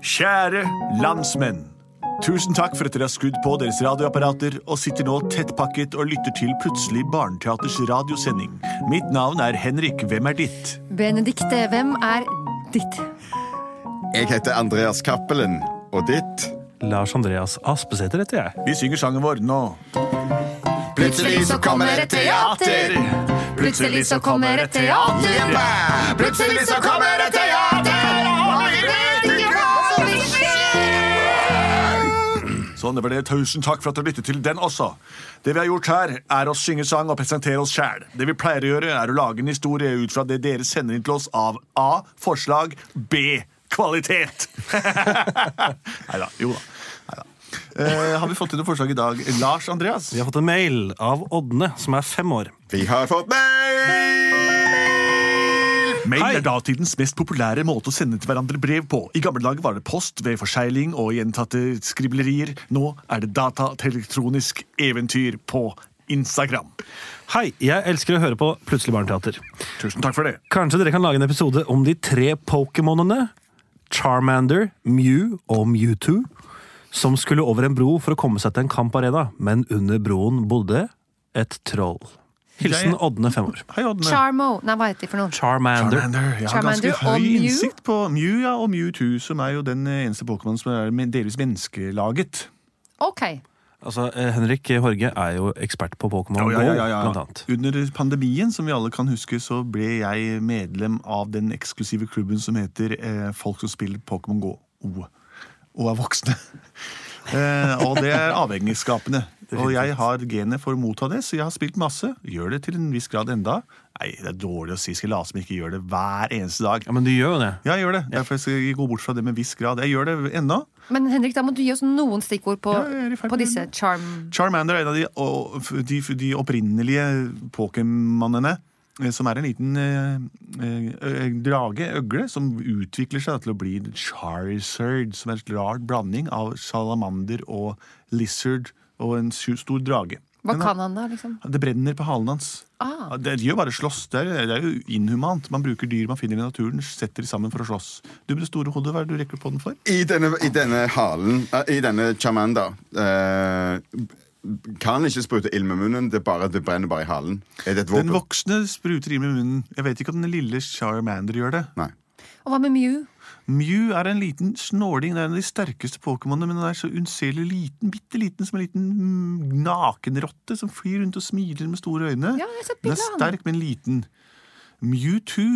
Kjære landsmenn. Tusen takk for at dere har skrudd på deres radioapparater og sitter nå tettpakket og lytter til Plutselig barneteaters radiosending. Mitt navn er Henrik. Hvem er ditt? Benedikte, hvem er ditt? Jeg heter Andreas Cappelen, og ditt? Lars Andreas Aspesæter heter jeg. Vi synger sangen vår nå. Plutselig så kommer et teater. Plutselig så kommer et teater. Plutselig så kommer et teater, Sånn, det var det. Tusen takk for at dere lyttet til den også. Det vi har gjort her, er å synge sang og presentere oss sjæl. Det vi pleier å gjøre, er å lage en historie ut fra det dere sender inn til oss av A. Forslag. B. Kvalitet. Nei da. Jo da. Eh, har vi fått inn noen forslag i dag? Lars Andreas? Vi har fått en mail av Ådne, som er fem år. Vi har fått mail! Mail er datidens mest populære måte å sende til hverandre brev på. I gamle dager var det post ved forsegling og gjentatte skriblerier. Nå er det data til elektronisk eventyr på Instagram. Hei, jeg elsker å høre på Plutselig barneteater. Tusen takk for det. Kanskje dere kan lage en episode om de tre Pokémonene? Charmander, Mew og Mewtwo. Som skulle over en bro for å komme seg til en kamparena, men under broen bodde et troll. Hilsen Ådne, fem år. Hei, Oddne. Charmo. Nei, hva heter de for noe? Charmander. Charmander. Jeg har Charmander ganske og høy Mew. innsikt på Mew ja, og Mewtwo, som er jo den eneste Pokémon som er delvis menneskelaget. Ok. Altså, eh, Henrik Horge er jo ekspert på Pokémon Ja, ja, ja, ja, ja. Go, blant annet. Under pandemien, som vi alle kan huske, så ble jeg medlem av den eksklusive klubben som heter eh, Folk som spiller Pokémon Go. O. Og er voksne. Eh, og det er avhengighetsskapende. Og jeg har genet for å motta det, så jeg har spilt masse. Gjør det til en viss grad enda. Nei, det er dårlig å si. Skal jeg late som jeg ikke gjør det hver eneste dag. Ja, Men du gjør jo det. Ja, jeg gjør det. Derfor skal jeg gå bort fra det med viss grad. Jeg gjør det ennå. Men Henrik, da må du gi oss noen stikkord på, Ja, på disse charm... Charmander er en av de, og- de, de opprinnelige Pokémonene. Eh, Som er en liten eh, eh, drage, øgle, som utvikler seg til å bli Charizard. Som er en rar blanding av salamander og lizard og en stor drage. Hva kan han da, liksom? Det brenner på halen hans. Ah. Det gjør bare slåss. Det er, det er jo inhumant. Man bruker dyr man finner i naturen, setter de sammen for å slåss. Du med det store hodet, hva er det du rekker på den for? I denne, I denne halen, eh, i denne chamanda eh, Kan ikke sprute ild med munnen, det, bare, det brenner bare i halen. Er det et Den voksne spruter ild med munnen. Jeg vet ikke om den lille Charmander gjør det. Nei. Og hva med Mew? Mew er en liten snåling. Det er en av de sterkeste Pokémonene, men den er så unnselig liten. Bitte liten som en liten mm, nakenrotte som flyr rundt og smiler med store øyne. Ja, den er sterk, men liten. Mew 2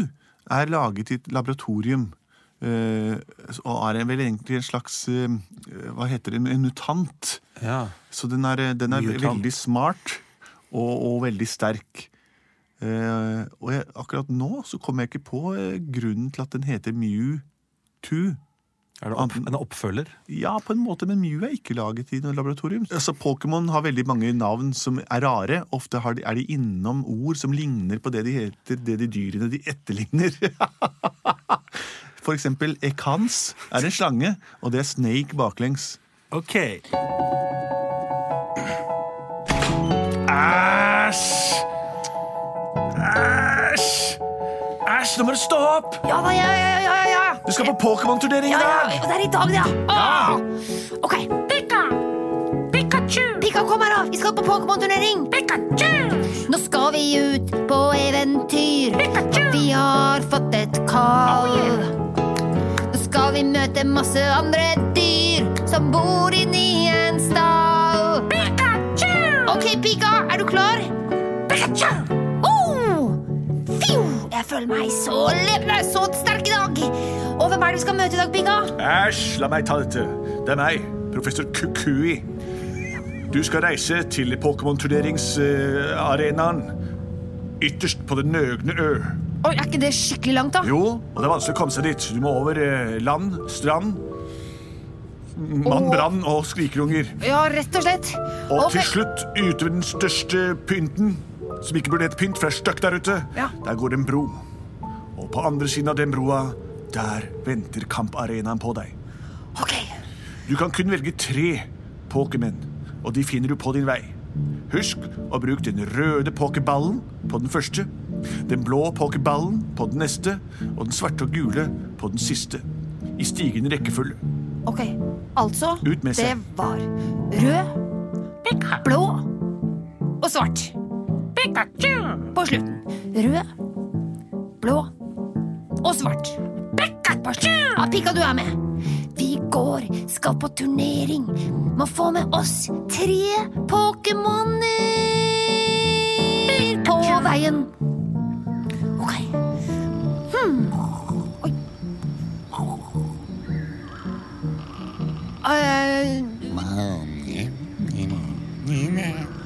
er laget i et laboratorium. Eh, og er vel egentlig en slags eh, Hva heter det? En mutant. Ja. Så den er, den er veldig smart og, og veldig sterk. Uh, og jeg, akkurat nå så kommer jeg ikke på uh, grunnen til at den heter Mew2. Er det opp, en oppfølger? Ja, på en måte, men Mew er ikke laget i noe laboratorium. Altså, Pokémon har veldig mange navn som er rare. Ofte har de, er de innom ord som ligner på det de heter, det de dyrene de etterligner. For eksempel Ekans er en slange, og det er Snake baklengs. Ok. Æsj! Æsj! Æsj, nå må du stå opp! Ja da, ja, ja, ja, ja, ja. Du skal på Pokémon-turnering i Ja, ja, dag! ja, det er i dag, det, ja. Ah. Ok. Pika. Pikachu. Pika, kom her, da. Vi skal på Pokémon-turnering. Pikachu. Nå skal vi ut på eventyr. Pikachu. Vi har fått et kall. Nå skal vi møte masse andre dyr som bor inni en stall. Pikachu. Ok, Pika, er du klar? Pikachu. Oh! Fiu! Jeg føler meg så levende, så sterk i dag. Og hvem er det vi skal møte i dag, Pika? Æsj, la meg ta dette. Det er meg, professor Kukui. Du skal reise til Pokémon-turneringsarenaen. Ytterst på den nøgne ø. Oi, Er ikke det skikkelig langt, da? Jo, og det er vanskelig å komme seg dit. Du må over eh, land, strand, mann brann og skrikerunger. Ja, rett og slett. Og Ok. til slutt, ute ved den største pynten, som ikke burde hete pynt, for det er støkk der ute, Ja. der går det en bro. Og på andre siden av den broa, der venter kamparenaen på deg. Ok. Du kan kun velge tre Pokémon, og de finner du på din vei. Husk å bruke den røde pokerballen på den første, den blå pokerballen på den neste, og den svarte og gule på den siste. I stigende rekkefølge. Ok, altså. Det var rød, blå og svart. På slutten. Rød, blå og svart. Pikachu! Ja, Pika, du er med. Vi går, skal på turnering. Må få med oss tre Pokémoner på veien. Ok. Hmm. Oi.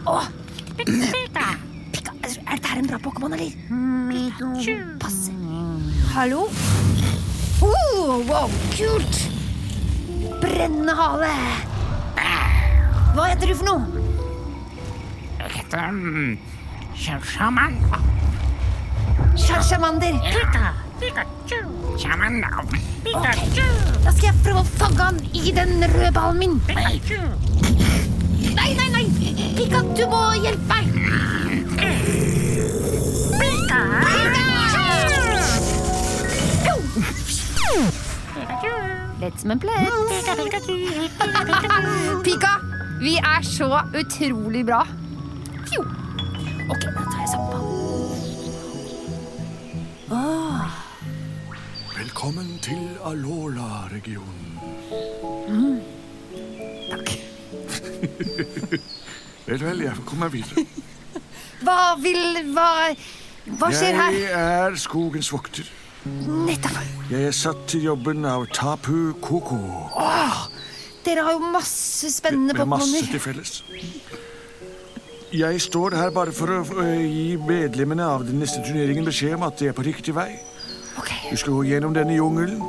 Åh! Pika, er dette her en bra Pokémon, eller? Passe. Hallo? Oh, wow, kult! Brennende hale. Hva heter du for noe? Jeg heter um, Sjaman. Charchamander. Pika, Sjamander. Pikachu. Da skal jeg prøve å fange han i den røde ballen min. Nei, nei, nei! Pikachu du må hjelpe meg. Som en plett. Pika, vi er så utrolig bra. Fjo. Ok, da tar jeg sammen Ah. Velkommen til Alola-regionen. Takk. Vel, vel, jeg får komme meg videre. Hva vil Hva, hva skjer her? Jeg er skogens vokter. Nettopp. Jeg er satt til jobben av Tapu Koko. Åh, Dere har jo masse spennende Pokémoner. masse til felles. Jeg står her bare for å øh, gi medlemmene av den neste turneringen beskjed om at de er på riktig vei. Ok, Du skal gå gjennom denne jungelen,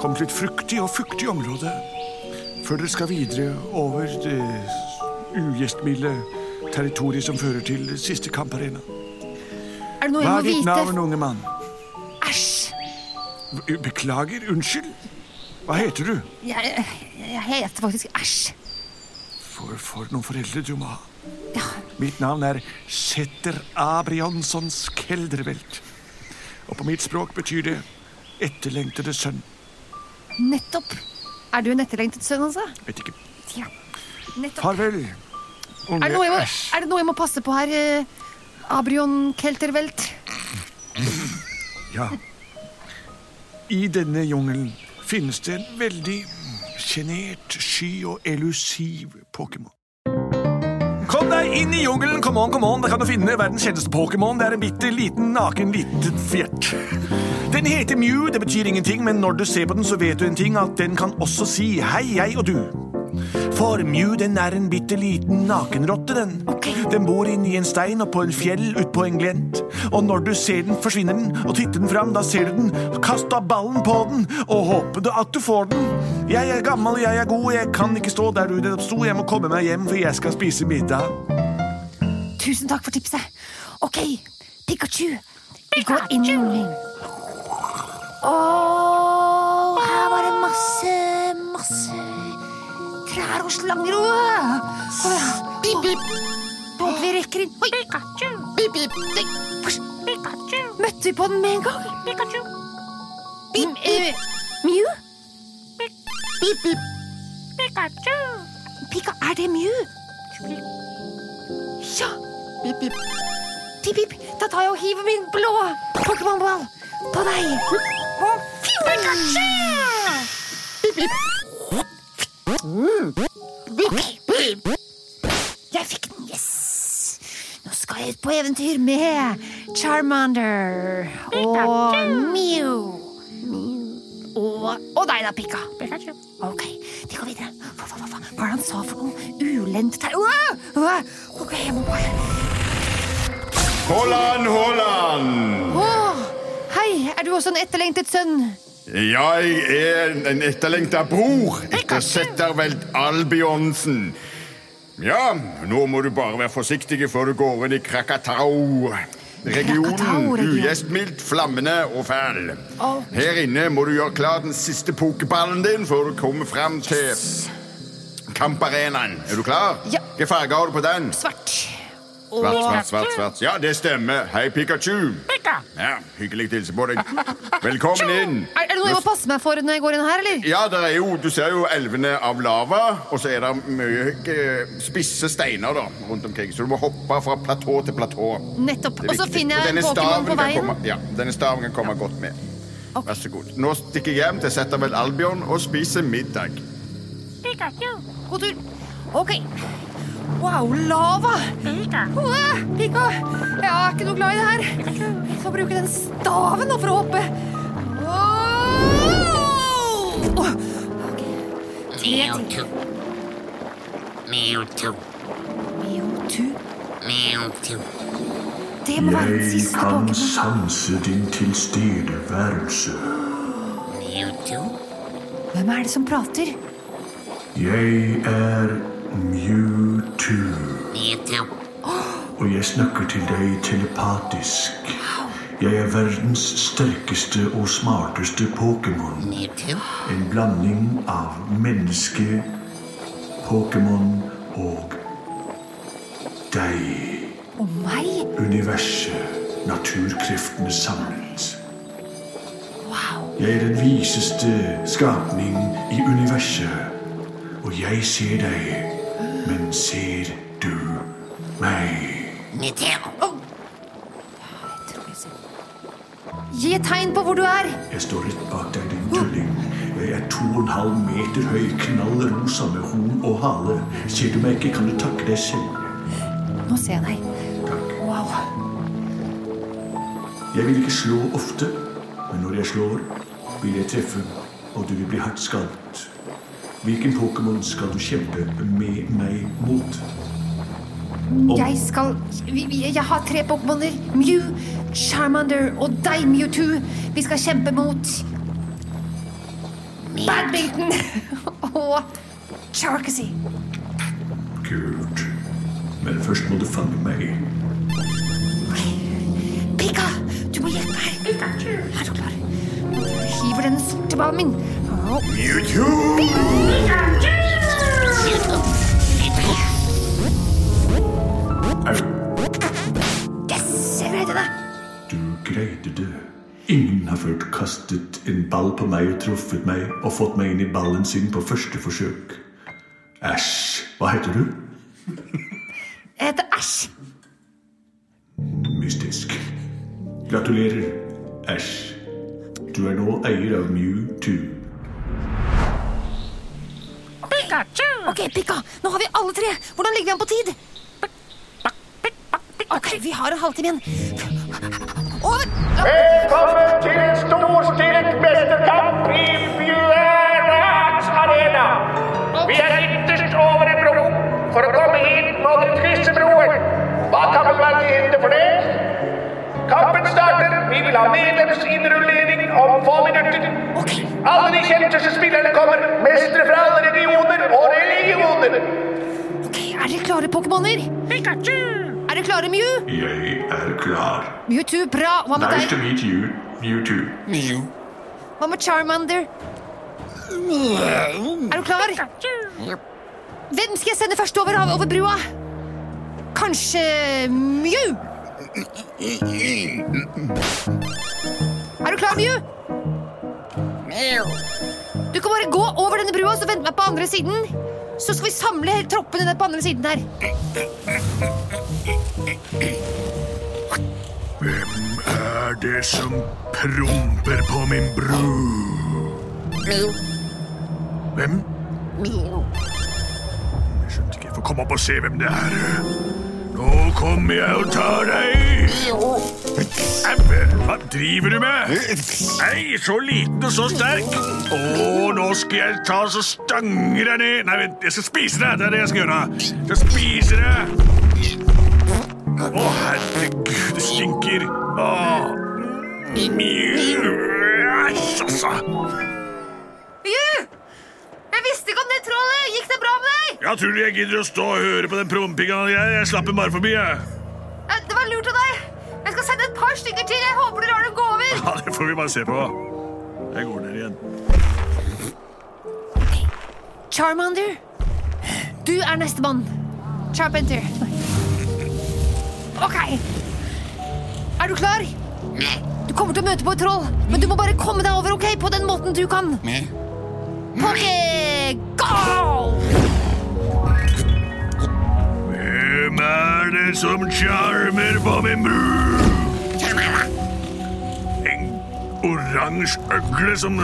komme til et fruktig og fuktig område, før dere skal videre over det ugjestmilde territoriet som fører til siste kamparena. Er det noe Hva jeg er ditt navn, unge mann? Beklager, unnskyld. Hva heter du? Jeg, jeg heter faktisk Æsj. For, for noen foreldre du må ha. Ja, Mitt navn er Setter Abriansons Keldervelt. Og på mitt språk betyr det etterlengtede sønn. nettopp. Er du en etterlengtet sønn, altså? Vet ikke. Ja. Nettopp. Farvel, unge Er det, må, Æsj. er det noe jeg må passe på her? eh, Abrion Keltervelt? Ja. I denne jungelen finnes det en veldig sjenert, sky og elusiv Pokémon. Kom deg inn i jungelen, come on, come on. Der kan du finne verdens kjenteste Pokémon. Det er en bitte liten, naken, liten fjert. Den heter Mew, det betyr ingenting, men når du ser på den, så vet du en ting, at den kan også si hei, jeg og du. For Mew, den er en bitte liten nakenrotte, den. Okay. Den bor inni en stein og på en fjell utpå en glent. Og når du ser den, forsvinner den, og titter den fram, da ser du den. Kast da ballen på den, og håper du at du får den. Jeg er gammel, jeg er god, jeg kan ikke stå der du nettopp sto. Jeg må komme meg hjem, for jeg skal spise middag. Tusen takk for tipset. Ok, Pikachu. Vi går inn i jungelen. Trær og slanger. og. Bip, bip. Håper vi rekker inn. Pikachu. Bip, bip. Pikachu. Møtte vi på den med en gang? Pikachu. Bip, bip! Mew? Bip, bip. Pikachu. Pika, er det Mew? Ja. Bip, bip. Pip, pip. Da tar jeg og hiver min blå Pokémon-ball på deg. Og Pikachu! Bip, bip. Ut på eventyr med Charmander og Mew. Mew. Og, og deg da, Pika. Ok, vi går videre. Hva, hva, hva, hva hva er det han sa for noe ulendt her? Ok, jeg må bare Haaland, Haaland! Oh, Hei, er du også en etterlengtet sønn? Jeg er en etterlengta bror. etter settervelt Albionsen. Ja, nå må du bare være forsiktig før du går inn i Krakatau. Regionen ugjestmildt, flammende og fæl. Her inne må du gjøre klar den siste pokeballen din før du kommer fram til kamparenaen. Er du klar? Ja. Hvilken farge har du på den? Svart. Svart, svart, svart, svart. Ja, det stemmer. Hei, Pikachu. Pika. Ja, Hyggelig å hilse på deg. Velkommen inn. er, er det noe jeg må passe meg for når jeg går inn her, eller? Ja, det er jo, Du ser jo elvene av lava, og så er det mye eh, spisse steiner da, rundt omkring. Så du må hoppe fra platå til platå. Nettopp. Og så finner jeg en Pokémon på veien. Komme, ja, denne staven kan komme godt med. Vær så god. Nå stikker jeg hjem til Settervel Albion og spiser middag. Pikachu. God tur. OK. Wow, lava! Pika. Pika, jeg er ikke noe glad i det her. Jeg får bruke den staven nå for å hoppe. Wow! Åh, ok. Mewtwo. Mewtwo. Mewtwo. Mewtwo. Det må være den Jeg kan sanse din tilstedeværelse. Mewtwo. Hvem er det som prater? Jeg er Mewtwo, Mewtwo. og jeg snakker til deg telepatisk. Jeg er verdens sterkeste og smarteste Pokémon. En blanding av menneske, Pokémon og deg. Og meg? Universet, naturkreftene samlet. Wow. Jeg er den viseste skapning i universet. Og jeg ser deg, men ser du meg? Meteo. Gi et tegn på hvor du er. Jeg står rett bak deg, din tulling. Jeg er to og en halv meter høy, knallrosa med horn og hale. Ser du meg ikke, kan du takke deg selv. Nå ser jeg deg. Takk. Wow. Jeg vil ikke slå ofte, men når jeg slår, vil jeg treffe, og du vil bli hardt skadet. Hvilken Pokémon skal du kjempe med meg mot? Jeg skal Jeg har tre Pokémoner. Mew, Charmander og deg, Mewtwo. Vi skal kjempe mot Badminton og Charkasy. Kult. Men først må du fange meg. Pika, du må hjelpe meg. Er du klar? Jeg hiver den sorte ballen min. Au, Yes, jeg greide det. du greide det. Ingen har før kastet en ball på meg og truffet meg og fått meg inn i ballen sin på første forsøk. Æsj. Hva heter du? Jeg heter Æsj. Mystisk. Gratulerer, Æsj. Du er nå eier av Mewtwo. Pikachu. Ok, Pika, nå har vi alle tre. Hvordan ligger vi an på tid? Ok, vi har en halvtime igjen. Over! Velkommen til en storstilt mesterkamp i Bjørnarts arena. Vi er ytterst over en bro. For å komme hit må dere krysse broen. Hva kan vel være til hinder for det? Kampen starter. Vi vil ha medlemsinnrullering om få minutter. Alle de kjenteste spillerne kommer. Mestere fra alle regioner og religioner. Ok, Er dere klare, Pokémoner? Pikachu. Er dere klare, Mew? Jeg er klar. Mewtwo, bra. Hva med Nice to meet you, Mewtwo. Mew. Hva med Charmander? Er du klar? Hvem skal jeg sende først over, over brua? Kanskje Mew? Er du klar, Mew? Du kan bare gå over denne brua og vente meg på andre siden. Så skal vi samle hele troppene ned på andre siden der. Hvem er det som promper på min bro? Mew. Hvem? Mew. Jeg skjønte ikke. Jeg får komme opp og se hvem det er. Nå kommer jeg og tar deg. Mew. Hva driver du med? Nei, så liten og så sterk. Å, nå skal jeg ta så stanger deg ned. Nei, vent, jeg skal spise deg. Det er det jeg skal gjøre. Jeg skal spise deg. Å, herregud, det stinker. Å. Æsj, altså. Jeg visste ikke deg! Jeg tror jeg gidder å stå og høre på den prompinga. Jeg, jeg slapper bare forbi, jeg. Det var lurt av deg. Jeg skal sende et par stykker til. Jeg håper du lar dem gå over. Ja, Det får vi bare se på. Jeg går ned igjen. Charmander, du er nestemann. Charpenter. Ok. Er du klar? Du kommer til å møte på et troll, men du må bare komme deg over, ok? På den måten du kan. Poké, go! Er det som charmer på min bru? En oransje øgle som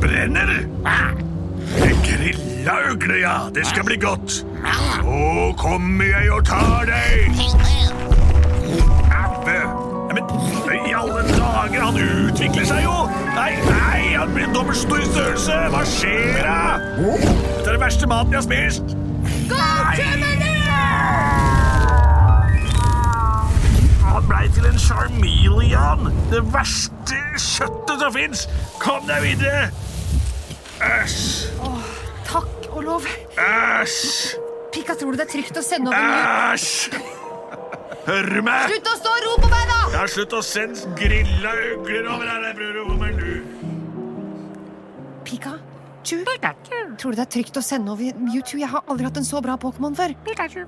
brenner? En grilla øgle, ja. Det skal bli godt. Nå kommer jeg og tar deg. Au! Men i alle dager, han utvikler seg jo. Nei, nei, han blir dobbelt stor i størrelse. Hva skjer da? Dette er det verste maten jeg har spist. Go, Han blei til en charmeleon. Det verste kjøttet som fins. Kom deg videre. Æsj. Takk og lov. Æsj. Pika, tror du det er trygt å sende over Æsj. Hører du meg? Slutt å stå og ro på meg, da! Ja, slutt å sende grilla ugler over her. bror. Hvor få. Pika, Pikachu. tror du det er trygt å sende over Mewtwo? Jeg har aldri hatt en så bra Pokémon før. Pikachu.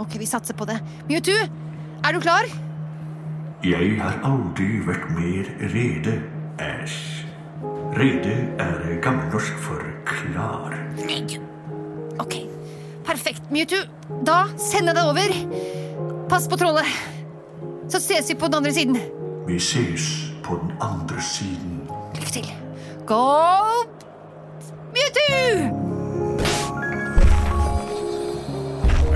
Ok, vi satser på det. Mewtwo, er du klar? Jeg har aldri vært mer rede, Æsj. Rede er gammelnorsk for klar. Nei. Ok, perfekt, Mewtwo. Da sender jeg deg over. Pass på trollet. Så ses vi på den andre siden. Vi ses på den andre siden. Lykke til. Go, Mewtwo!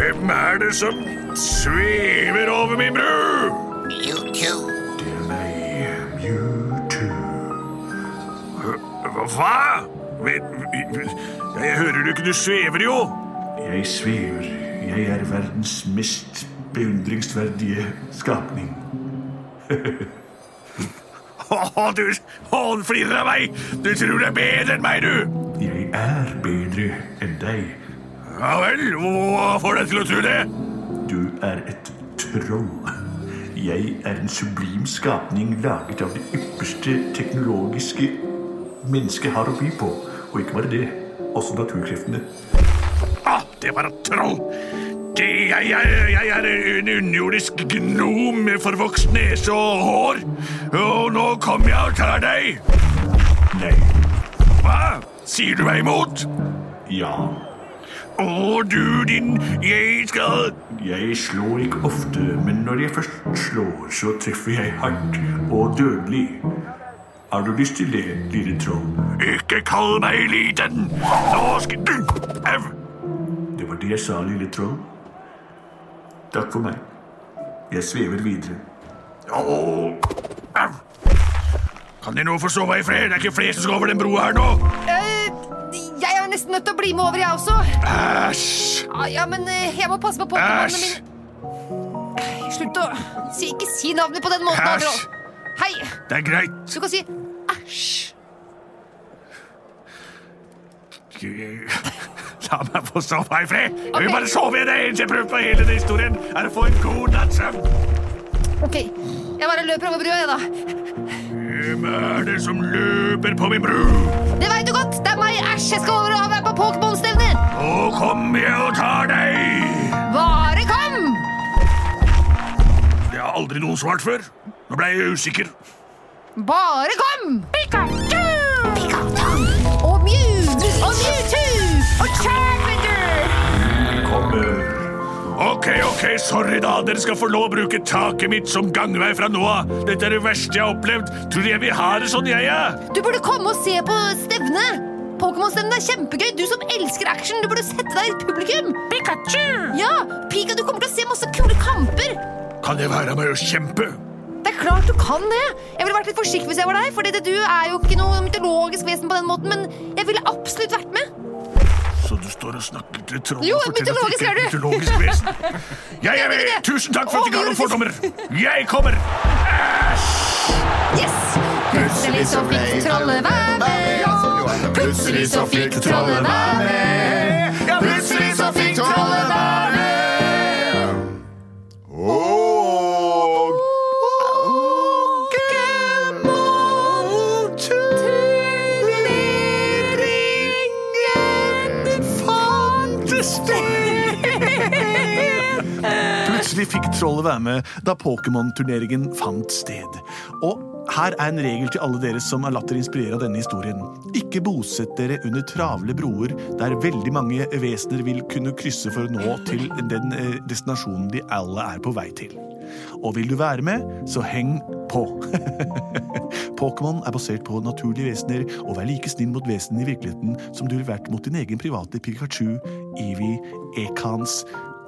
Hvem er det som svever over min bru? Mewtwo. Det er meg, Mewtwo. Hva? Jeg hører du ikke, du svever jo. Jeg svever. Jeg er verdens mest beundringsverdige skapning. Å, du du flirer av meg. Du tror du er bedre enn meg, du. Jeg er bedre enn deg. Ja vel, hva får deg til å tro det? Du er et troll. Jeg er en sublim skapning laget av det ypperste teknologiske mennesket har å by på. Og ikke bare det, også naturkreftene. Ah, det var et troll. Det, jeg, jeg, jeg er en underjordisk gnom med forvokst nese og hår. Og nå kommer jeg og tar deg. Nei, Hva? Sier du meg imot? ja. Å, du din Jeg skal Jeg slår ikke ofte, men når jeg først slår, så treffer jeg hardt og dødelig. Har du lyst til det, lille troll? Ikke kall meg liten. Nå skal du Au! Det var det jeg sa, lille troll. Takk for meg. Jeg svever videre. Au! Kan de nå få sove i fred? Det er ikke flere som skal over den broa her nå. Er nesten nødt til å bli med over, jeg også. Æsj! Ah, ja, men eh, jeg må passe på Pokémonene mine. Slutt å si, Ikke si navnet på den måten. Æsj! Hei. Det er greit. Du kan si æsj. La meg få sove i fred. Jeg vil bare sove i det eneste jeg prøver på hele den historien, er å få en god natts søvn. Ok, jeg bare løper over brua, jeg, da. Hvem er det som løper på min bru? Det veit du godt. Det er meg, æsj. Jeg skal over og være på Pokémon-stevner! Nå kommer jeg og tar deg. Bare kom! Det har aldri noen svart før. Nå ble jeg usikker. Bare kom! Pikachu! Ok, ok, sorry da. Dere skal få lov å bruke taket mitt som gangvei fra nå av. Dette er det verste jeg har opplevd. Tror du jeg vil ha det sånn, jeg, ja? Du burde komme og se på stevnet. Pokémon-stevnet er kjempegøy. Du som elsker action, du burde sette deg i publikum. Pikachu! Ja, Pika, du kommer til å se masse kule kamper. Kan jeg være med å kjempe? Det er klart du kan det. Jeg ville vært litt forsiktig hvis jeg var deg, for du er jo ikke noe mytologisk vesen på den måten, men jeg ville absolutt vært med. Så du står og snakker til trollet og forteller at mytologisk ikke er du. mytologisk vesen? Jeg er med! Tusen takk for at du ikke har noen fordommer. Jeg kommer! Yes! Plutselig så fikk trollet være med. Plutselig så fikk trollet være med. Plutselig fikk trollet være med da Pokémon-turneringen fant sted. Og her er en regel til alle dere som har latt dere inspirere av denne historien. Ikke bosett dere under travle broer der veldig mange vesener vil kunne krysse for å nå til den eh, destinasjonen de alle er på vei til. Og vil du være med, så heng på. Pokémon er basert på naturlige vesener, og vær like snill mot vesenene i virkeligheten som du ville vært mot din egen private Pikachu, Eevee, Ekans,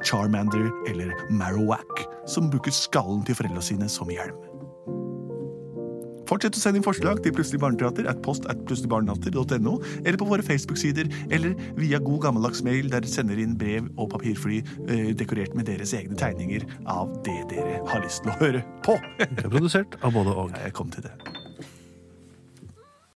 Charmander eller Marowak, som bruker skallen til foreldra sine som hjelm. Fortsett å sende inn forslag til Plutselig barneteater at post at plutseligbarneteater.no, eller på våre Facebook-sider, eller via god gammeldags mail der dere sender inn brev og papirfly eh, dekorert med deres egne tegninger av det dere har lyst til å høre på. Det er produsert av både og. Jeg kom til det.